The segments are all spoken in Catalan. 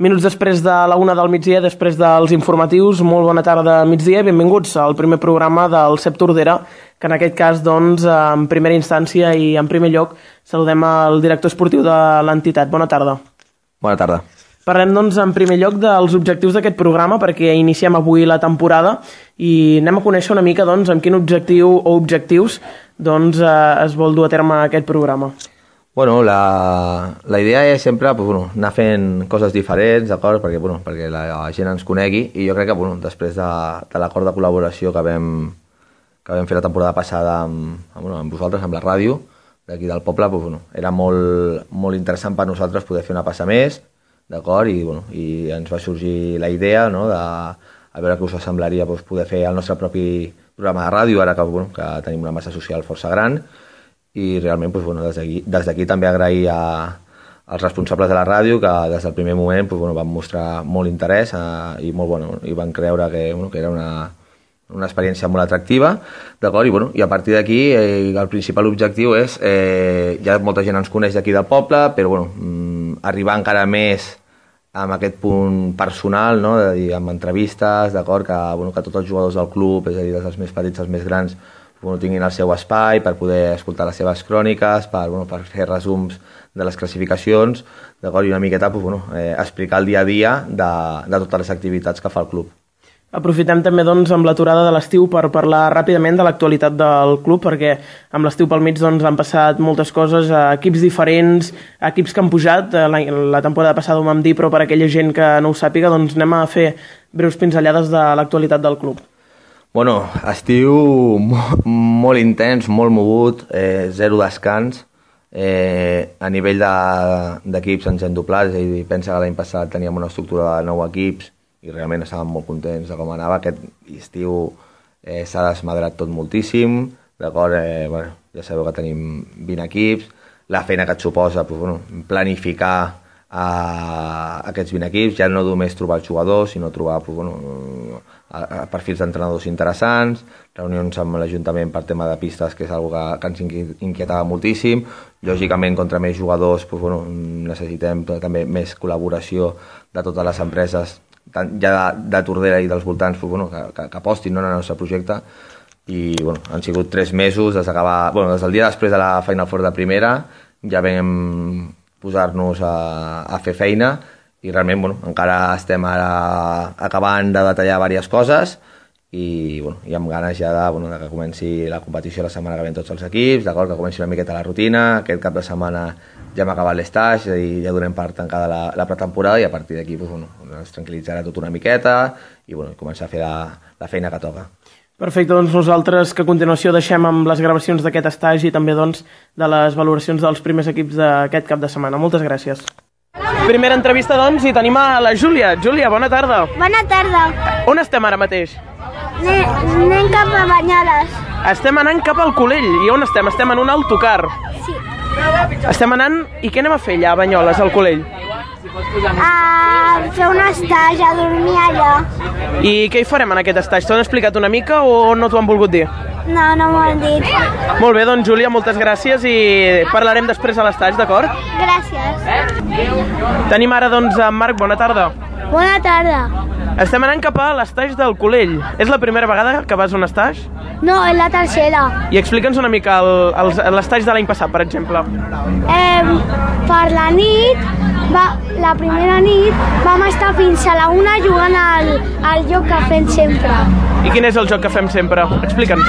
Minuts després de la una del migdia, després dels informatius, molt bona tarda migdia, benvinguts al primer programa del CEP Tordera, que en aquest cas, doncs, en primera instància i en primer lloc, saludem al director esportiu de l'entitat. Bona tarda. Bona tarda. Parlem, doncs, en primer lloc dels objectius d'aquest programa, perquè iniciem avui la temporada i anem a conèixer una mica, doncs, amb quin objectiu o objectius doncs, eh, es vol dur a terme aquest programa. Bueno, la, la idea és sempre pues, bueno, anar fent coses diferents, d'acord? Perquè, bueno, perquè la, gent ens conegui i jo crec que bueno, després de, de l'acord de col·laboració que vam, que vam fer la temporada passada amb, amb, bueno, amb vosaltres, amb la ràdio, d'aquí del poble, pues, bueno, era molt, molt interessant per nosaltres poder fer una passa més, d'acord? I, bueno, I ens va sorgir la idea no, de a veure què us semblaria pues, poder fer el nostre propi programa de ràdio, ara que, bueno, que tenim una massa social força gran, i realment doncs, bueno, des d'aquí també agrair a, als responsables de la ràdio que des del primer moment doncs, bueno, van mostrar molt interès eh, i, molt, bueno, i van creure que, bueno, que era una, una experiència molt atractiva, d'acord? I, bueno, I a partir d'aquí eh, el principal objectiu és, eh, ja molta gent ens coneix d'aquí del poble, però bueno, mm, arribar encara més amb aquest punt personal, no? de dir, amb entrevistes, d'acord, que, bueno, que tots els jugadors del club, és a dir, des dels més petits als més grans, bueno, tinguin el seu espai per poder escoltar les seves cròniques, per, bueno, per fer resums de les classificacions, d'acord, i una miqueta pues, bueno, eh, explicar el dia a dia de, de totes les activitats que fa el club. Aprofitem també doncs, amb l'aturada de l'estiu per parlar ràpidament de l'actualitat del club, perquè amb l'estiu pel mig doncs, han passat moltes coses, equips diferents, equips que han pujat, eh, la, la temporada passada ho vam dir, però per aquella gent que no ho sàpiga, doncs anem a fer breus pinzellades de l'actualitat del club. Bueno, estiu molt, intens, molt mogut, eh, zero descans. Eh, a nivell d'equips de, ens hem doblat, és a dir, pensa que l'any passat teníem una estructura de nou equips i realment estàvem molt contents de com anava. Aquest estiu eh, s'ha desmadrat tot moltíssim, d'acord? Eh, bueno, ja sabeu que tenim 20 equips, la feina que et suposa pues, bueno, planificar a aquests 20 equips, ja no només trobar els jugadors, sinó trobar pues, bueno, perfils d'entrenadors interessants, reunions amb l'Ajuntament per tema de pistes, que és una que, que ens inquietava moltíssim. Lògicament, contra més jugadors, doncs, bueno, necessitem també més col·laboració de totes les empreses, tant ja de, de Tordera i dels voltants, doncs, bueno, que, que, que apostin no, en el nostre projecte. I bueno, han sigut tres mesos des, bueno, des del dia després de la Final Four de primera, ja vam posar-nos a, a fer feina i realment bueno, encara estem ara acabant de detallar diverses coses i, bueno, i amb ganes ja de, bueno, de que comenci la competició la setmana que ve tots els equips, d'acord, que comenci una miqueta la rutina, aquest cap de setmana ja hem acabat l'estatge, dir, ja donem per tancada la, la pretemporada i a partir d'aquí pues, bueno, ens tranquil·litzarà tot una miqueta i bueno, començar a fer la, la feina que toca. Perfecte, doncs nosaltres que a continuació deixem amb les gravacions d'aquest estatge i també doncs, de les valoracions dels primers equips d'aquest cap de setmana. Moltes gràcies. Primera entrevista, doncs, i tenim a la Júlia. Júlia, bona tarda. Bona tarda. On estem ara mateix? Anem cap a Banyoles. Estem anant cap al Colell. I on estem? Estem en un autocar. Sí. Estem anant... I què anem a fer allà a Banyoles, al Colell? A fer un estatge, a dormir allà. I què hi farem en aquest estatge? T'ho han explicat una mica o no t'ho han volgut dir? No, no m'ho han dit. Molt bé, doncs Júlia, moltes gràcies i parlarem després a l'estatge, d'acord? Gràcies. Tenim ara, doncs, en Marc, bona tarda. Bona tarda. Estem anant cap a l'estatge del Colell. És la primera vegada que vas a un estatge? No, és la tercera. I explica'ns una mica l'estatge de l'any passat, per exemple. Eh, per la nit, va, la primera nit, vam estar fins a la una jugant al, al joc que fem sempre. I quin és el joc que fem sempre? Explica'ns.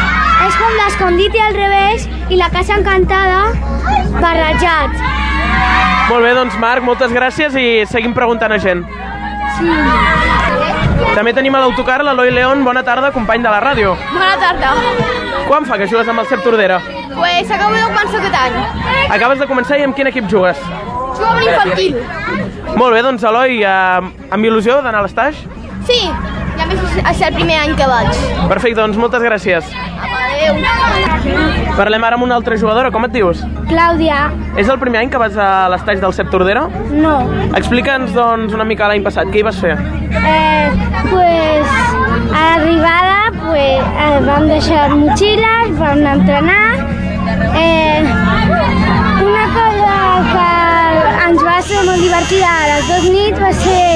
És com l'escondit i al revés i la casa encantada barrejats. Molt bé, doncs Marc, moltes gràcies i seguim preguntant a gent. Sí. També tenim a l'autocar l'Eloi León. Bona tarda, company de la ràdio. Bona tarda. Quan fa que jugues amb el Cep Tordera? Pues acabo de començar aquest any. Acabes de començar i amb quin equip jugues? Jugo amb l'infantil. Molt bé, doncs Eloi, eh, amb il·lusió d'anar a l'estaix? Sí, i a més és el primer any que vaig. Perfecte, doncs moltes gràcies. Adéu. Parlem ara amb una altra jugadora, com et dius? Clàudia, És el primer any que vas a l'estaix del Cep Tordera? no. Explica'ns, doncs, una mica l'any passat, què hi vas fer? Eh, pues a l'arribada pues, eh, vam deixar les motxilles, vam anar a entrenar. Eh, una cosa que ens va ser molt divertida a les dues nits va ser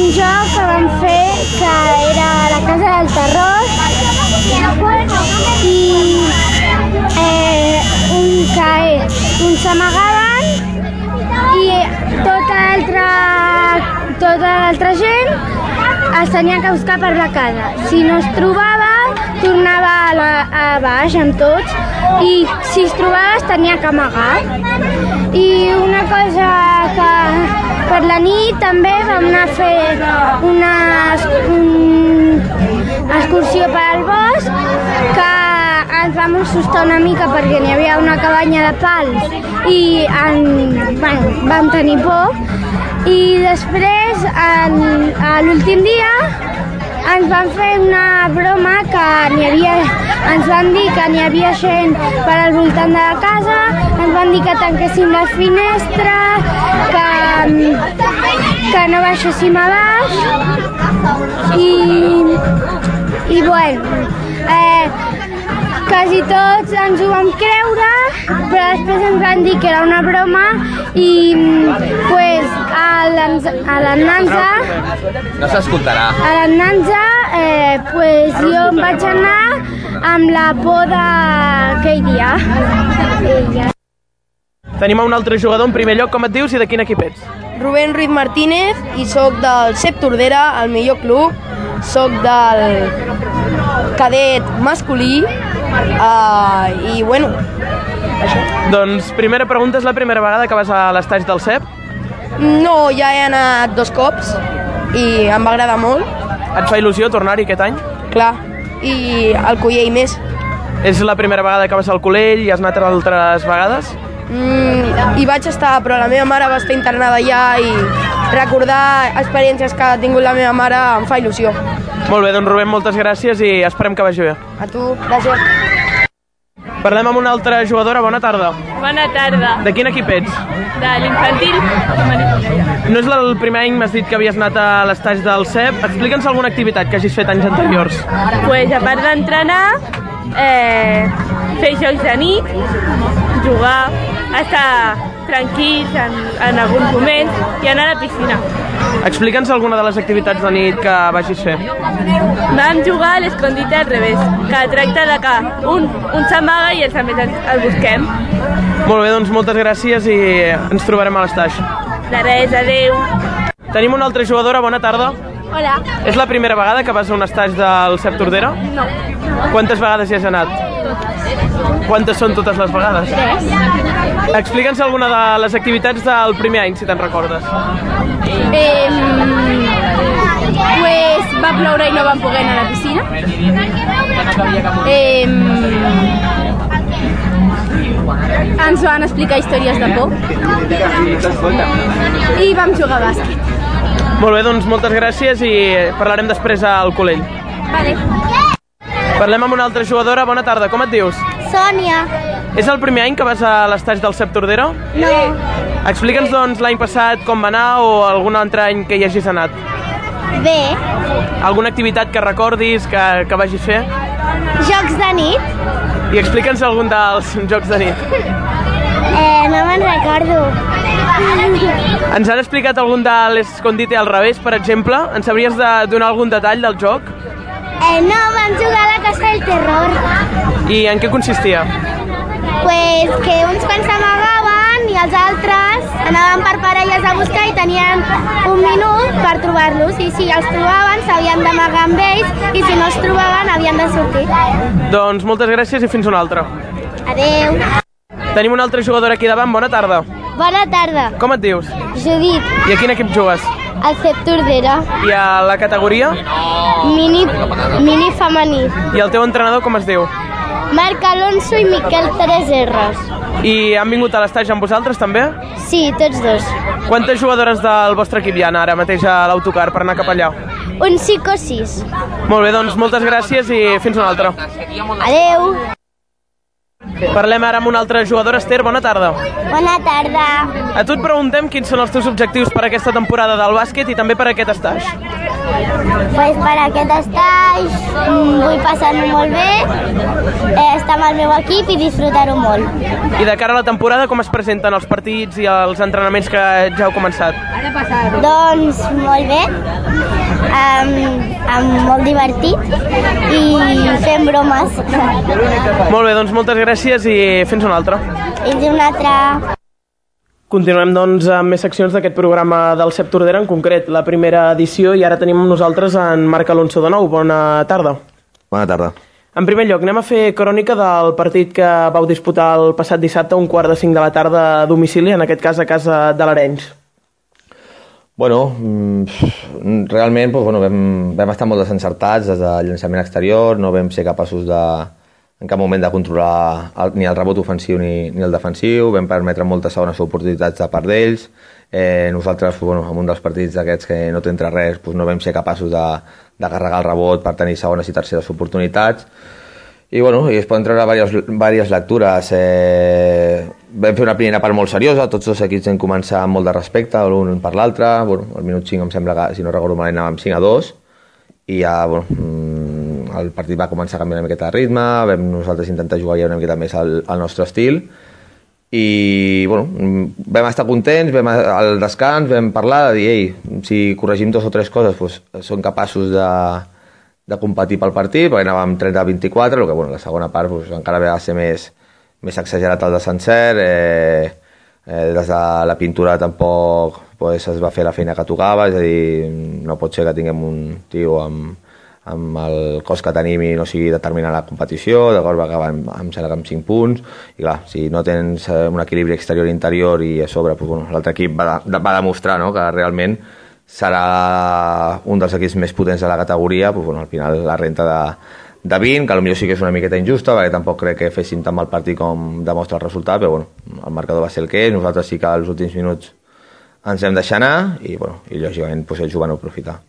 un joc que vam fer que era la Casa del Terror i eh, un que un s'amagaven i tota l'altra tota l'altra gent es tenia que buscar per la casa. Si no es trobava, tornava a, la, a baix amb tots i si es trobava es tenia que amagar. I una cosa que per la nit també vam anar a fer una un, excursió per al bosc que ens vam assustar una mica perquè n'hi havia una cabanya de pals i en, bueno, vam tenir por. I després en, a l'últim dia ens van fer una broma que n'hi havia, ens van dir que n'hi havia gent per al voltant de la casa, ens van dir que tanquéssim les finestres, que, que no baixéssim a baix i, i bueno, eh, quasi tots ens ho vam creure, però després ens van dir que era una broma i pues, a la Nanza No s'escoltarà. a la Nanza eh, pues, jo em vaig anar amb la por d'aquell dia. Ja. Tenim un altre jugador en primer lloc, com et dius i de quin equip ets? Rubén Ruiz Martínez i sóc del CEP Tordera, el millor club. Sóc del cadet masculí uh, i bueno, Doncs primera pregunta, és la primera vegada que vas a l'estaix del CEP? no, ja he anat dos cops i em va agradar molt, Et fa il·lusió tornar-hi aquest any? clar, i el Collell més. És la primera vegada que vas al Colell i has anat altres vegades? Mm, hi vaig estar, però la meva mare va estar internada allà i recordar experiències que ha tingut la meva mare em fa il·lusió. Molt bé, doncs Rubén, moltes gràcies i esperem que vagi bé. A tu, gràcies. Parlem amb una altra jugadora, bona tarda. Bona tarda. De quin equip ets? De l'infantil. No és el primer any, m'has dit que havies anat a l'estaix del CEP. Explica'ns alguna activitat que hagis fet anys anteriors. Pues, a part d'entrenar, eh, fer jocs de nit, jugar, estar tranquils en, en alguns moments i anar a la piscina. Explica'ns alguna de les activitats de nit que vagis fer. Vam jugar a l'escondite al revés, que tracta de que un, un s'amaga i els altres el, el busquem. Molt bé, doncs moltes gràcies i ens trobarem a l'estaix. De res, adeu. Tenim una altra jugadora, bona tarda. Hola. És la primera vegada que vas a un estaix del CEP Tordera? No. Quantes vegades hi has anat? Quantes són totes les vegades? Tres. Explica'ns alguna de les activitats del primer any, si te'n recordes. Eh, pues va ploure i no vam poder anar a la piscina. Eh, ens van explicar històries de por i vam jugar a bàsquet. Molt bé, doncs moltes gràcies i parlarem després al Colell. Vale. Parlem amb una altra jugadora. Bona tarda, com et dius? Sònia. És el primer any que vas a l'estaix del CEP Tordera? No. Explica'ns, doncs, l'any passat com va anar o algun altre any que hi hagis anat. Bé. Alguna activitat que recordis, que, que vagis fer? Jocs de nit? I explica'ns algun dels jocs de nit. Eh, no me'n recordo. Ens han explicat algun de l'escondite al revés, per exemple? Ens sabries de donar algun detall del joc? Eh, no, vam jugar a la Casa del Terror. I en què consistia? Pues que uns quan s'amagaven i els altres anaven per parelles a buscar i tenien un minut per trobar-los i si els trobaven s'havien d'amagar amb ells i si no els trobaven havien de sortir. Doncs moltes gràcies i fins una altra. Adeu. Tenim una altra jugadora aquí davant, bona tarda. Bona tarda. Com et dius? Judit, I a quin equip jugues? El CEP Tordera, I a la categoria? mini, mini femení. I el teu entrenador com es diu? Marc Alonso i Miquel 3Rs. I han vingut a l'estaix amb vosaltres també? Sí, tots dos. Quantes jugadores del vostre equip hi ha ara mateix a l'autocar per anar cap allà? Un 5 o 6. Molt bé, doncs moltes gràcies i fins una altra. Adeu. Parlem ara amb una altra jugadora. Esther, bona tarda. Bona tarda. A tu et preguntem quins són els teus objectius per aquesta temporada del bàsquet i també per aquest estaix. pues per aquest estage mm, vull passar-m'ho molt bé, eh, estar amb el meu equip i disfrutar-ho molt. I de cara a la temporada, com es presenten els partits i els entrenaments que ja heu començat? Doncs molt bé, um, um, molt divertit i fent bromes. Molt bé, doncs moltes gràcies i fins una altra. Fins una altra. Continuem doncs amb més seccions d'aquest programa del CEP Tordera, en concret la primera edició, i ara tenim amb nosaltres en Marc Alonso de nou. Bona tarda. Bona tarda. En primer lloc, anem a fer crònica del partit que vau disputar el passat dissabte a un quart de cinc de la tarda a domicili, en aquest cas a casa de l'Arenys. Bueno, mm, realment doncs, bueno, vam, vam estar molt desencertats des del llançament exterior, no vam ser capaços de, en cap moment de controlar el, ni el rebot ofensiu ni, ni el defensiu, vam permetre moltes segones oportunitats de part d'ells, eh, nosaltres bueno, en un dels partits d'aquests que no t'entra res doncs no vam ser capaços de, de carregar el rebot per tenir segones i terceres oportunitats i, bueno, i es poden treure diverses, diverses lectures. Eh, vam fer una primera part molt seriosa, tots dos equips vam començar amb molt de respecte l'un per l'altre. Bueno, al minut 5 em sembla que, si no recordo malament, anàvem 5 a 2 i ja, bueno, el partit va començar a canviar una miqueta de ritme, vam nosaltres intentar jugar ja una miqueta més al, al nostre estil i bueno, vam estar contents, vam al descans vam parlar de dir, ei, si corregim dos o tres coses doncs, som capaços de, de competir pel partit, perquè anàvem 30 a 24, el que bueno, la segona part doncs, encara va ser més, més exagerat el de Sencer, eh, eh, des de la pintura tampoc pues, es va fer la feina que tocava, és a dir, no pot ser que tinguem un tio amb, amb el cos que tenim i no sigui determinant la competició, d'acord, va acabar amb, amb, amb 5 punts, i clar, si no tens eh, un equilibri exterior-interior i a sobre, pues, bueno, l'altre equip va, de, va demostrar no, que realment serà un dels equips més potents de la categoria, pues, bueno, al final la renta de, de 20, que potser sí que és una miqueta injusta, perquè tampoc crec que féssim tan mal partit com demostra el resultat, però bueno, el marcador va ser el que és, nosaltres sí que als últims minuts ens hem deixat anar i, bueno, i lògicament pues, ells ho van aprofitar.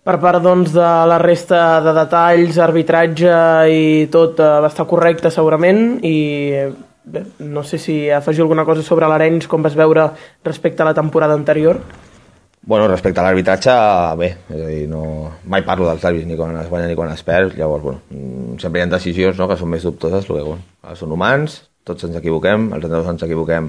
Per part doncs, de la resta de detalls, arbitratge i tot eh, va estar correcte segurament i bé, no sé si afegir alguna cosa sobre l'Arenys com vas veure respecte a la temporada anterior. Bueno, respecte a l'arbitratge, bé, és a dir, no, mai parlo dels àrbits ni quan es guanya ni quan es perd, llavors, bueno, mm, sempre hi ha decisions no, que són més dubtoses, que, bueno, són humans, tots ens equivoquem, els entrenadors ens equivoquem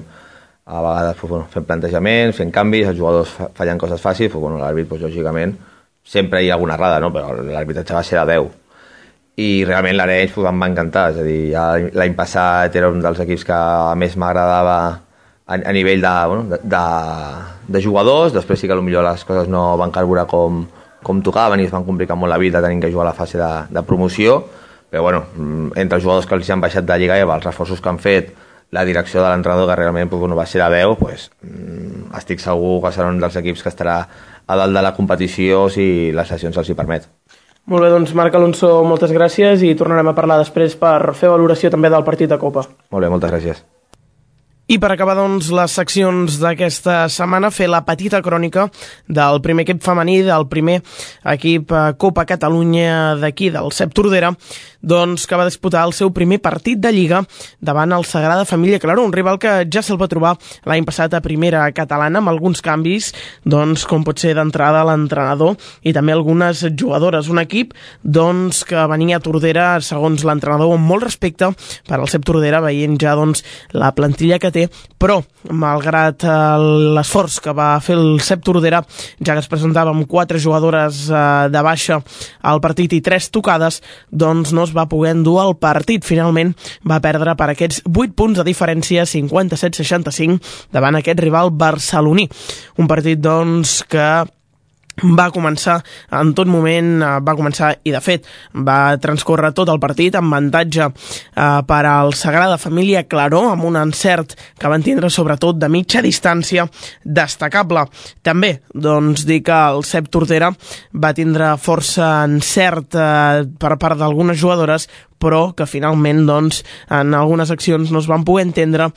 a vegades pues, bueno, fent plantejaments, fent canvis, els jugadors fallen coses fàcils, pues, bueno, l'àrbit, pues, lògicament, sempre hi ha alguna errada, no? però l'arbitratge va ser a 10. I realment l'Arenys em va encantar, és a dir, ja l'any passat era un dels equips que més m'agradava a, a nivell de, bueno, de, de, de jugadors, després sí que potser les coses no van carburar com, com tocaven i es van complicar molt la vida tenint que jugar a la fase de, de promoció, però bueno, mm, entre els jugadors que els han baixat de Lliga i els reforços que han fet, la direcció de l'entrenador que realment pues, bueno, va ser a 10, pues, estic segur que serà un dels equips que estarà a dalt de la competició si les sessions els hi permet. Molt bé, doncs Marc Alonso, moltes gràcies i tornarem a parlar després per fer valoració també del partit de Copa. Molt bé, moltes gràcies. I per acabar, doncs, les seccions d'aquesta setmana, fer la petita crònica del primer equip femení, del primer equip eh, Copa Catalunya d'aquí, del CEP Tordera, doncs, que va disputar el seu primer partit de Lliga davant el Sagrada Família Claró, un rival que ja se'l va trobar l'any passat a primera catalana, amb alguns canvis, doncs, com pot ser d'entrada l'entrenador i també algunes jugadores. Un equip, doncs, que venia a Tordera, segons l'entrenador, amb molt respecte per al CEP Tordera, veient ja, doncs, la plantilla que té, però malgrat eh, l'esforç que va fer el Cep Tordera, ja que es presentava amb quatre jugadores eh, de baixa al partit i tres tocades, doncs no es va poder endur el partit. Finalment va perdre per aquests 8 punts de diferència, 57-65, davant aquest rival barceloní. Un partit, doncs, que va començar en tot moment, eh, va començar i de fet va transcorrer tot el partit amb avantatge eh, per al Sagrada Família Claró amb un encert que van tindre sobretot de mitja distància destacable. També doncs dir que el Cep Tortera va tindre força encert eh, per part d'algunes jugadores però que finalment doncs, en algunes accions no es van poder entendre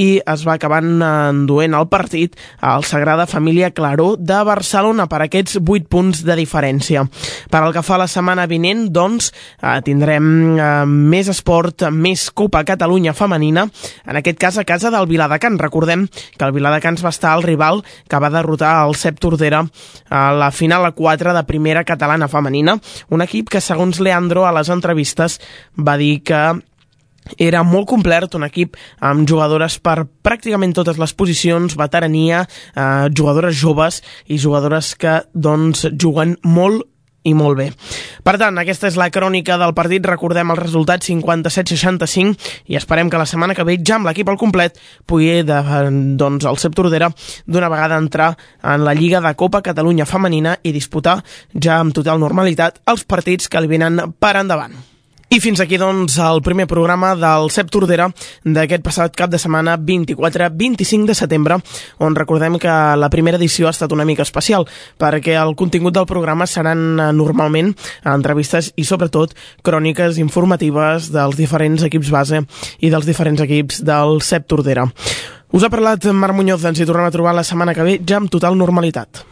i es va acabant enduent el partit al Sagrada Família Claró de Barcelona per aquests 8 punts de diferència. Per al que fa la setmana vinent, doncs, eh, tindrem eh, més esport, més Copa Catalunya femenina, en aquest cas a casa del Viladecans. Recordem que el Viladecans va estar el rival que va derrotar el Cep Tordera a la final a 4 de primera catalana femenina, un equip que segons Leandro a les entrevistes va dir que era molt complet, un equip amb jugadores per pràcticament totes les posicions, veterania, eh, jugadores joves i jugadores que doncs juguen molt i molt bé. Per tant, aquesta és la crònica del partit. Recordem el resultat 57-65 i esperem que la setmana que ve ja amb l'equip al complet pugui de, doncs, el Cep Tordera d'una vegada entrar en la Lliga de Copa Catalunya Femenina i disputar ja amb total normalitat els partits que li venen per endavant. I fins aquí, doncs, el primer programa del CEP Tordera d'aquest passat cap de setmana 24-25 de setembre, on recordem que la primera edició ha estat una mica especial, perquè el contingut del programa seran eh, normalment entrevistes i, sobretot, cròniques informatives dels diferents equips base i dels diferents equips del CEP Tordera. Us ha parlat Marc Muñoz, ens hi tornem a trobar la setmana que ve ja amb total normalitat.